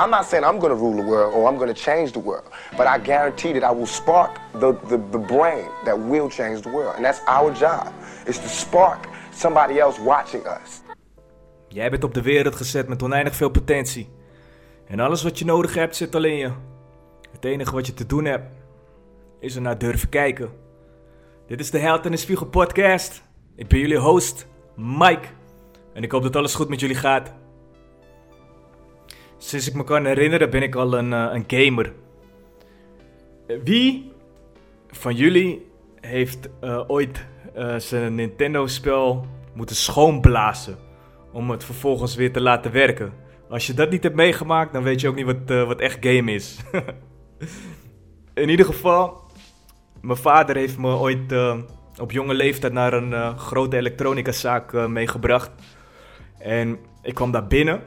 I'm not saying I'm going to rule the world or I'm going to change the world, but I guarantee that I will spark the, the, the brain that will change the world. And that's our job, is to spark somebody else watching us. Jij bent op de wereld gezet met oneindig veel potentie. En alles wat je nodig hebt zit alleen je. Het enige wat je te doen hebt, is er naar durven kijken. Dit is de Held en de Spiegel podcast. Ik ben jullie host, Mike. En ik hoop dat alles goed met jullie gaat. Sinds ik me kan herinneren ben ik al een, eh, een gamer. Wie van jullie heeft eh, ooit eh, zijn Nintendo-spel moeten schoonblazen om het vervolgens weer te laten werken? Als je dat niet hebt meegemaakt, dan weet je ook niet wat, wat echt game is. In ieder geval, mijn vader heeft me ooit op jonge leeftijd naar een grote elektronicazaak meegebracht. En ik kwam daar binnen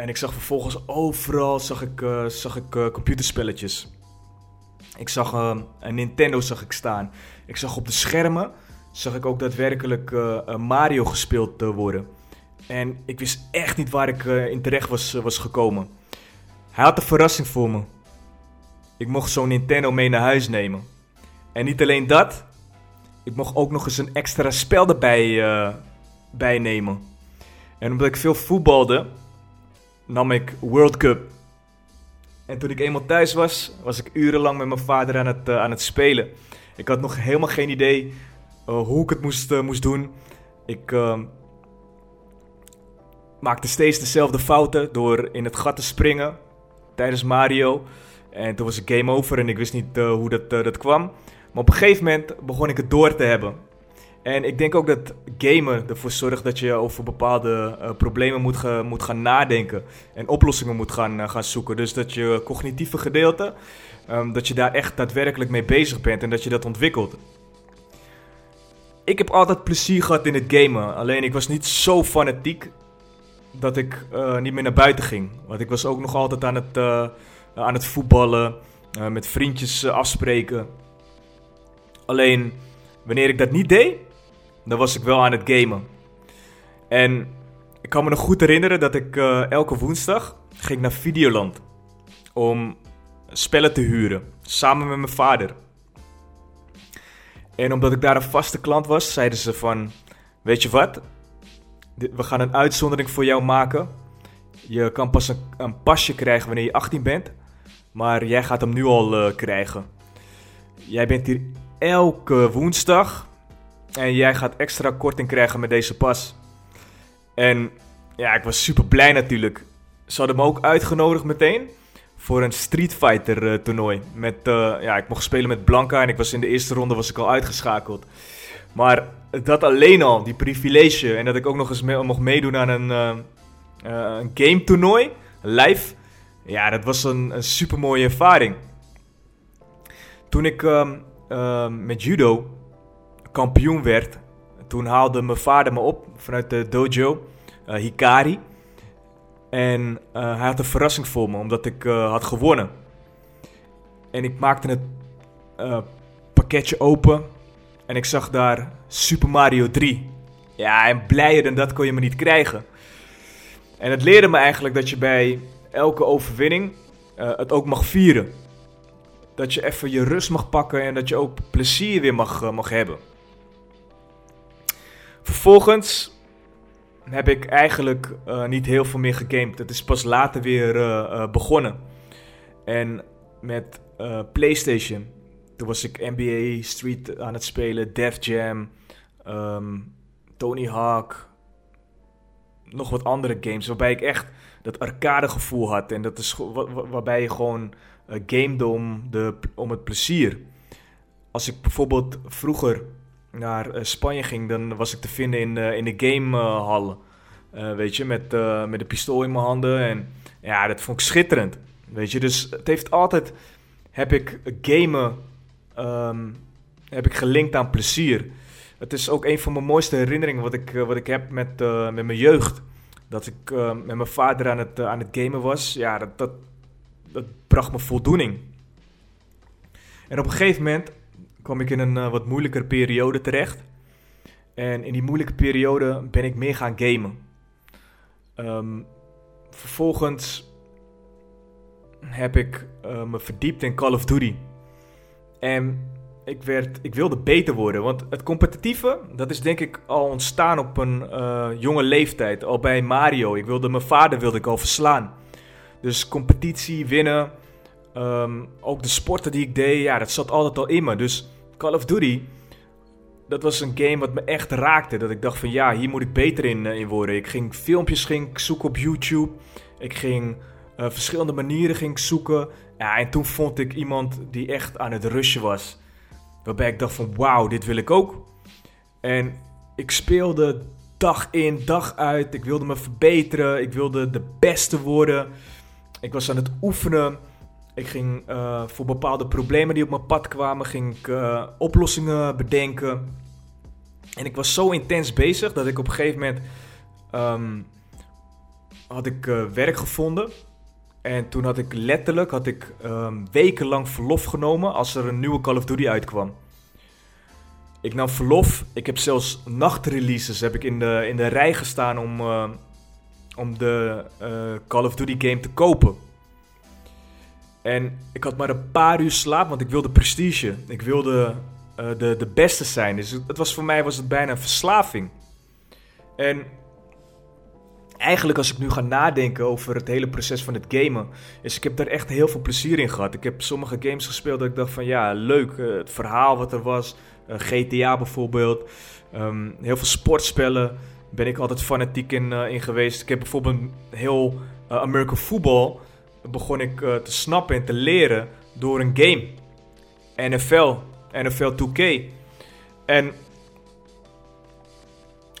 en ik zag vervolgens overal zag ik, uh, zag ik uh, computerspelletjes. Ik zag uh, een Nintendo zag ik staan. Ik zag op de schermen zag ik ook daadwerkelijk Mario gespeeld worden. En ik wist echt niet waar ik in terecht was, was gekomen. Hij had een verrassing voor me. Ik mocht zo'n Nintendo mee naar huis nemen. En niet alleen dat, ik mocht ook nog eens een extra spel erbij bij nemen. En omdat ik veel voetbalde, nam ik World Cup. En toen ik eenmaal thuis was, was ik urenlang met mijn vader aan het, uh, aan het spelen. Ik had nog helemaal geen idee uh, hoe ik het moest, uh, moest doen. Ik maakte steeds dezelfde fouten door in het gat te springen tijdens Mario. En toen was het game over en ik wist niet hoe dat, dat kwam. Maar op een gegeven moment begon ik het door te hebben. En ik denk ook dat gamen ervoor zorgt dat je over bepaalde uh, problemen moet, moet gaan nadenken. En oplossingen moet gaan, uh, gaan zoeken. Dus dat je cognitieve gedeelte, um, dat je daar echt daadwerkelijk mee bezig bent en dat je dat ontwikkelt. Ik heb altijd plezier gehad in het gamen. Alleen ik was niet zo fanatiek dat ik uh, niet meer naar buiten ging. Want ik was ook nog altijd aan het, aan het voetballen, met vriendjes afspreken. Alleen wanneer ik dat niet deed dan was ik wel aan het gamen. En ik kan me nog goed herinneren dat ik uh, elke woensdag ging naar Videoland om spellen te huren, samen met mijn vader. En omdat ik daar een vaste klant was, zeiden ze van, weet je wat, we gaan een uitzondering voor jou maken. Je kan pas een, pasje krijgen wanneer je 18 bent, maar jij gaat hem nu al uh, krijgen. Jij bent hier elke woensdag en jij gaat extra korting krijgen met deze pas. En ja, ik was super blij natuurlijk. Ze hadden me ook uitgenodigd meteen voor een Street Fighter uh, toernooi. Met, uh, ja, ik mocht spelen met Blanca en ik was in de eerste ronde was ik al uitgeschakeld. Maar dat alleen al, die privilege en dat ik ook nog eens mocht meedoen aan een, uh, een game toernooi, live. Ja, dat was een, een super mooie ervaring. Toen ik ehm, met judo kampioen werd. Toen haalde mijn vader me op vanuit de dojo, uh, Hikari. En uh, hij had een verrassing voor me, omdat ik uh, had gewonnen. En ik maakte het pakketje open en ik zag daar Super Mario 3. Ja, en blijer dan dat kon je me niet krijgen. En het leerde me eigenlijk dat je bij elke overwinning het ook mag vieren. Dat je even je rust mag pakken en dat je ook plezier weer mag, mag hebben. Vervolgens heb ik eigenlijk uh, niet heel veel meer gegamed. Het is pas later weer uh, uh, begonnen. En met PlayStation. Toen was ik NBA Street aan het spelen, Def Jam, um, Tony Hawk. Nog wat andere games waarbij ik echt dat arcade gevoel had. En dat is waarbij je gewoon gamede om, de, om het plezier. Als ik bijvoorbeeld vroeger naar uh, Spanje ging, dan was ik te vinden in, uh, in de gamehallen. Uh, weet je, met, met een pistool in mijn handen. En ja, dat vond ik schitterend. Weet je, dus het heeft altijd. Heb ik gamen. Um, heb ik gelinkt aan plezier. Het is ook een van mijn mooiste herinneringen wat ik, wat ik heb met, met mijn jeugd. Dat ik met mijn vader aan het, aan het gamen was. Ja, dat, dat, dat bracht me voldoening. En op een gegeven moment kwam ik in een uh, wat moeilijker periode terecht. En in die moeilijke periode ben ik meer gaan gamen. Um, vervolgens heb ik eh, me verdiept in Call of Duty. En ik, werd, ik wilde beter worden. Want het competitieve, dat is denk ik al ontstaan op een uh, jonge leeftijd. Al bij Mario. Ik wilde, mijn vader wilde ik al verslaan. Dus competitie, winnen. Um, ook de sporten die ik deed, ja, dat zat altijd al in me. Dus Call of Duty, dat was een game wat me echt raakte. Dat ik dacht van ja, hier moet ik beter in, uh, in worden. Ik ging filmpjes ging zoeken op YouTube. Ik ging uh, verschillende manieren ging zoeken. Ja, en toen vond ik iemand die echt aan het rushen was. Waarbij ik dacht van wauw, dit wil ik ook. En ik speelde dag in, dag uit. Ik wilde me verbeteren. Ik wilde de beste worden. Ik was aan het oefenen. Ik ging uh, voor bepaalde problemen die op mijn pad kwamen, ging ik uh, oplossingen bedenken. En ik was zo intens bezig dat ik op een gegeven moment um, had ik uh, werk gevonden. En toen had ik letterlijk had ik, um, wekenlang verlof genomen als er een nieuwe Call of Duty uitkwam. Ik nam verlof. Ik heb zelfs nachtreleases heb ik in, de, in de rij gestaan om, om de Call of Duty game te kopen. En ik had maar een paar uur slaap, want ik wilde prestige. Ik wilde uh, de, de beste zijn. Dus het was, voor mij was het bijna een verslaving. En eigenlijk als ik nu ga nadenken over het hele proces van het gamen... is ik heb daar echt heel veel plezier in gehad. Ik heb sommige games gespeeld dat ik dacht van ja, leuk. Uh, het verhaal wat er was. Uh, GTA bijvoorbeeld. Um, heel veel sportspellen ben ik altijd fanatiek in, in geweest. Ik heb bijvoorbeeld heel American Football begon ik uh, te snappen en te leren door een game. NFL, NFL 2K. En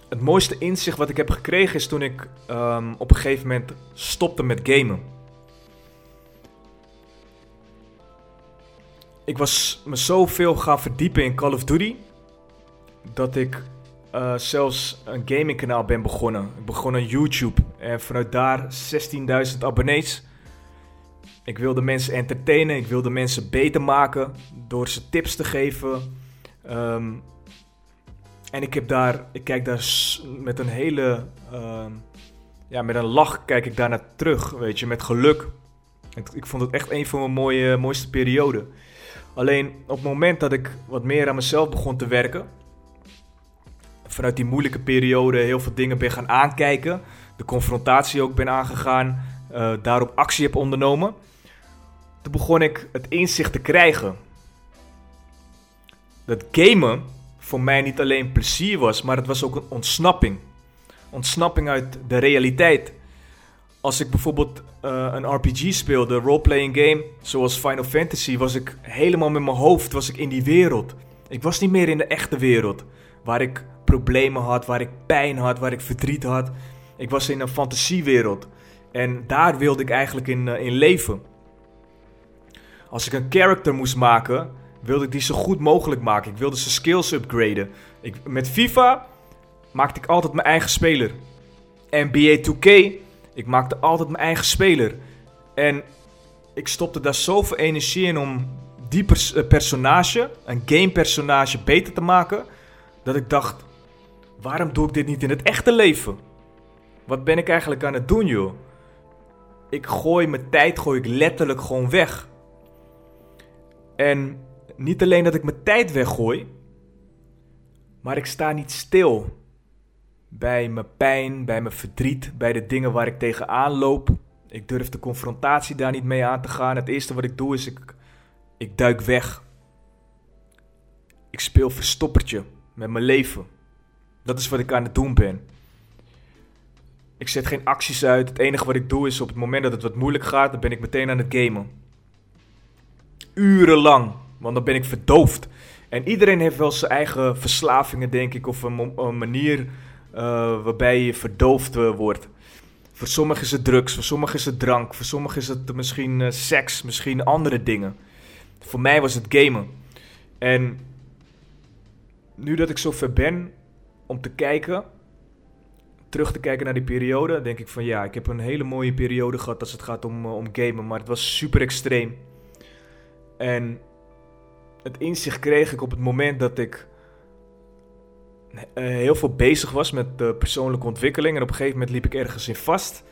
het mooiste inzicht wat ik heb gekregen is toen ik um, op een gegeven moment stopte met gamen. Ik was me zoveel gaan verdiepen in Call of Duty dat ik uh, zelfs een gamingkanaal ben begonnen. Ik begon aan YouTube en vanuit daar 16.000 abonnees. Ik wilde mensen entertainen, ik wilde mensen beter maken door ze tips te geven. Um, en ik heb daar, ik kijk daar met een hele, um, ja, met een lach kijk ik daar naar terug, weet je, met geluk. Ik, vond het echt een van mijn mooie, mooiste perioden. Alleen op het moment dat ik wat meer aan mezelf begon te werken, vanuit die moeilijke periode heel veel dingen ben gaan aankijken, de confrontatie ook ben aangegaan, uh, daarop actie heb ondernomen toen begon ik het inzicht te krijgen. Dat gamen voor mij niet alleen plezier was, maar het was ook een ontsnapping. Ontsnapping uit de realiteit. Als ik bijvoorbeeld uh, een RPG speelde, een roleplaying game, zoals Final Fantasy, was ik helemaal met mijn hoofd was ik in die wereld. Ik was niet meer in de echte wereld, waar ik problemen had, waar ik pijn had, waar ik verdriet had. Ik was in een fantasiewereld. En daar wilde ik eigenlijk in, uh, in leven. Als ik een character moest maken, wilde ik die zo goed mogelijk maken. Ik wilde zijn skills upgraden. Ik, met FIFA maakte ik altijd mijn eigen speler. NBA 2K, ik maakte altijd mijn eigen speler. En ik stopte daar zoveel energie in om die pers eh, personage, een game personage, beter te maken. Dat ik dacht, waarom doe ik dit niet in het echte leven? Wat ben ik eigenlijk aan het doen, joh? Ik gooi mijn tijd gooi ik letterlijk gewoon weg. En niet alleen dat ik mijn tijd weggooi, maar ik sta niet stil. Bij mijn pijn, bij mijn verdriet, bij de dingen waar ik tegenaan loop. Ik durf de confrontatie daar niet mee aan te gaan. Het eerste wat ik doe is, ik, ik duik weg. Ik speel verstoppertje met mijn leven. Dat is wat ik aan het doen ben. Ik zet geen acties uit. Het enige wat ik doe is op het moment dat het wat moeilijk gaat, dan ben ik meteen aan het gamen urenlang. Want dan ben ik verdoofd. En iedereen heeft wel zijn eigen verslavingen, denk ik. Of een, manier uh, waarbij je verdoofd uh, wordt. Voor sommigen is het drugs, voor sommigen is het drank. Voor sommigen is het misschien uh, seks, misschien andere dingen. Voor mij was het gamen. En nu dat ik zo ver ben om te kijken, terug te kijken naar die periode, denk ik van ja, ik heb een hele mooie periode gehad als het gaat om, om gamen. Maar het was super extreem. En het inzicht kreeg ik op het moment dat ik eh, heel veel bezig was met de persoonlijke ontwikkeling. En op een gegeven moment liep ik ergens in vast.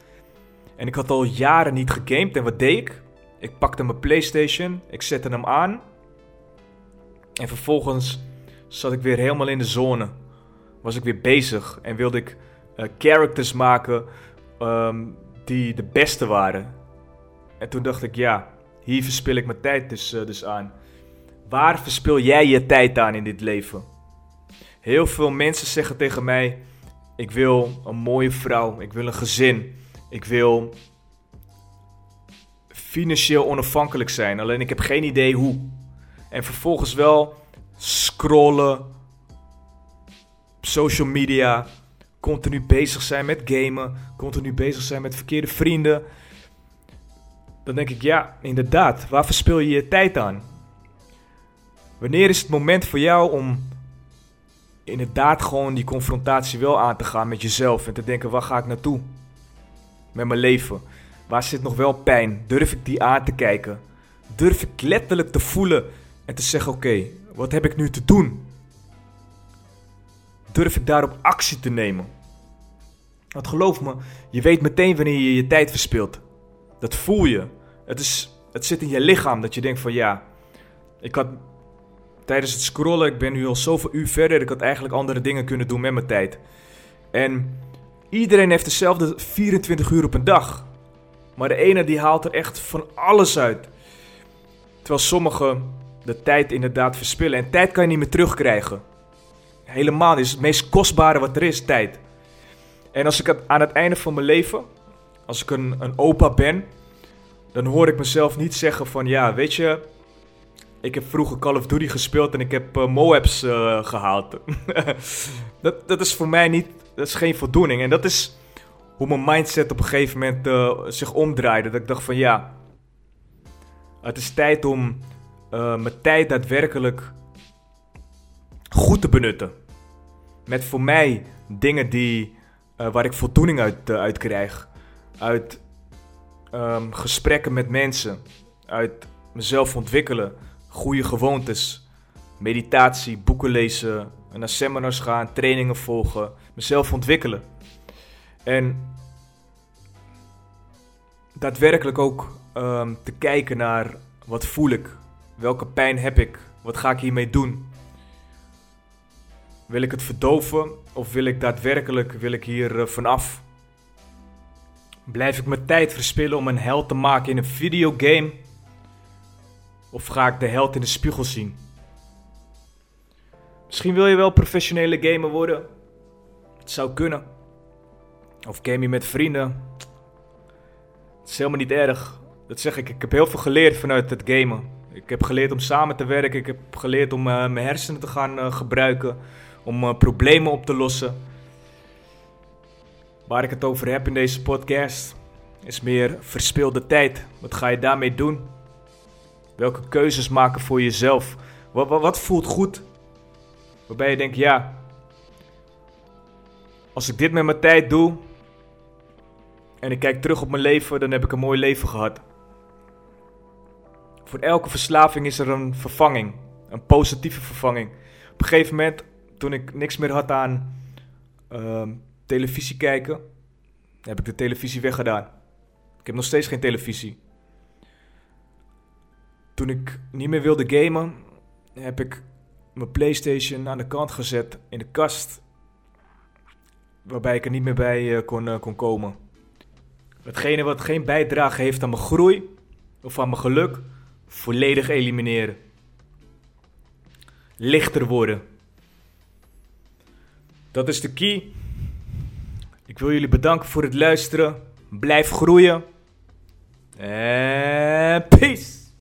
En ik had al jaren niet gegamed. En wat deed ik? Ik pakte mijn PlayStation, ik zette hem aan. En vervolgens zat ik weer helemaal in de zone. Was ik weer bezig en wilde ik uh, characters maken ehm, die de beste waren. En toen dacht ik, ja, hier verspil ik mijn tijd dus, uh, dus aan. Waar verspil jij je tijd aan in dit leven? Heel veel mensen zeggen tegen mij: Ik wil een mooie vrouw, ik wil een gezin, ik wil financieel onafhankelijk zijn. Alleen ik heb geen idee hoe. En vervolgens wel scrollen, social media, continu bezig zijn met gamen, continu bezig zijn met verkeerde vrienden. Dan denk ik, ja, inderdaad, waar verspil je je tijd aan? Wanneer is het moment voor jou om inderdaad gewoon die confrontatie wel aan te gaan met jezelf en te denken, waar ga ik naartoe met mijn leven? Waar zit nog wel pijn? Durf ik die aan te kijken? Durf ik letterlijk te voelen en te zeggen, oké, wat heb ik nu te doen? Durf ik daarop actie te nemen? Want geloof me, je weet meteen wanneer je je tijd verspilt. Dat voel je. Het, is, het zit in je lichaam dat je denkt van ja, ik had tijdens het scrollen, ik ben nu al zoveel uur verder, ik had eigenlijk andere dingen kunnen doen met mijn tijd. En iedereen heeft dezelfde 24 uur op een dag. Maar de ene die haalt er echt van alles uit. Terwijl sommigen de tijd inderdaad verspillen. En tijd kan je niet meer terugkrijgen. Helemaal is het meest kostbare wat er is, tijd. En als ik aan het einde van mijn leven, als ik een, een opa ben, dan hoor ik mezelf niet zeggen van ja, weet je, ik heb vroeger Call of Duty gespeeld en ik heb uh, Moabs uh, gehaald. dat, dat is voor mij niet, dat is geen voldoening. En dat is hoe mijn mindset op een gegeven moment uh, zich omdraaide. Dat ik dacht van ja, het is tijd om mijn tijd daadwerkelijk goed te benutten. Met voor mij dingen die, waar ik voldoening uit, uit krijg. Uit um, gesprekken met mensen. Uit mezelf ontwikkelen goede gewoontes. Meditatie, boeken lezen, naar seminars gaan, trainingen volgen, mezelf ontwikkelen. En daadwerkelijk ook um, te kijken naar wat voel ik, welke pijn heb ik, wat ga ik hiermee doen. Wil ik het verdoven of wil ik daadwerkelijk wil ik hier uh, vanaf? Blijf ik mijn tijd verspillen om een held te maken in een videogame? Of ga ik de held in de spiegel zien? Misschien wil je wel professionele gamer worden. Het zou kunnen. Of game je met vrienden. Het is helemaal niet erg. Dat zeg ik. Ik heb heel veel geleerd vanuit het gamen. Ik heb geleerd om samen te werken. Ik heb geleerd om uh, mijn hersenen te gaan uh, gebruiken. Om uh, problemen op te lossen. Waar ik het over heb in deze podcast is meer verspilde tijd. Wat ga je daarmee doen? Welke keuzes maken voor jezelf? Wat, wat, wat voelt goed? Waarbij je denkt, ja, als ik dit met mijn tijd doe en ik kijk terug op mijn leven, dan heb ik een mooi leven gehad. Voor elke verslaving is er een vervanging, een positieve vervanging. Op een gegeven moment, toen ik niks meer had aan uh, televisie kijken, heb ik de televisie weggedaan. Ik heb nog steeds geen televisie. Toen ik niet meer wilde gamen, heb ik mijn PlayStation aan de kant gezet in de kast. Waarbij ik er niet meer bij uh, kon, uh, kon komen. Hetgene wat geen bijdrage heeft aan mijn groei of aan mijn geluk, volledig elimineren. Lichter worden. Dat is de key. Ik wil jullie bedanken voor het luisteren. Blijf groeien. En peace.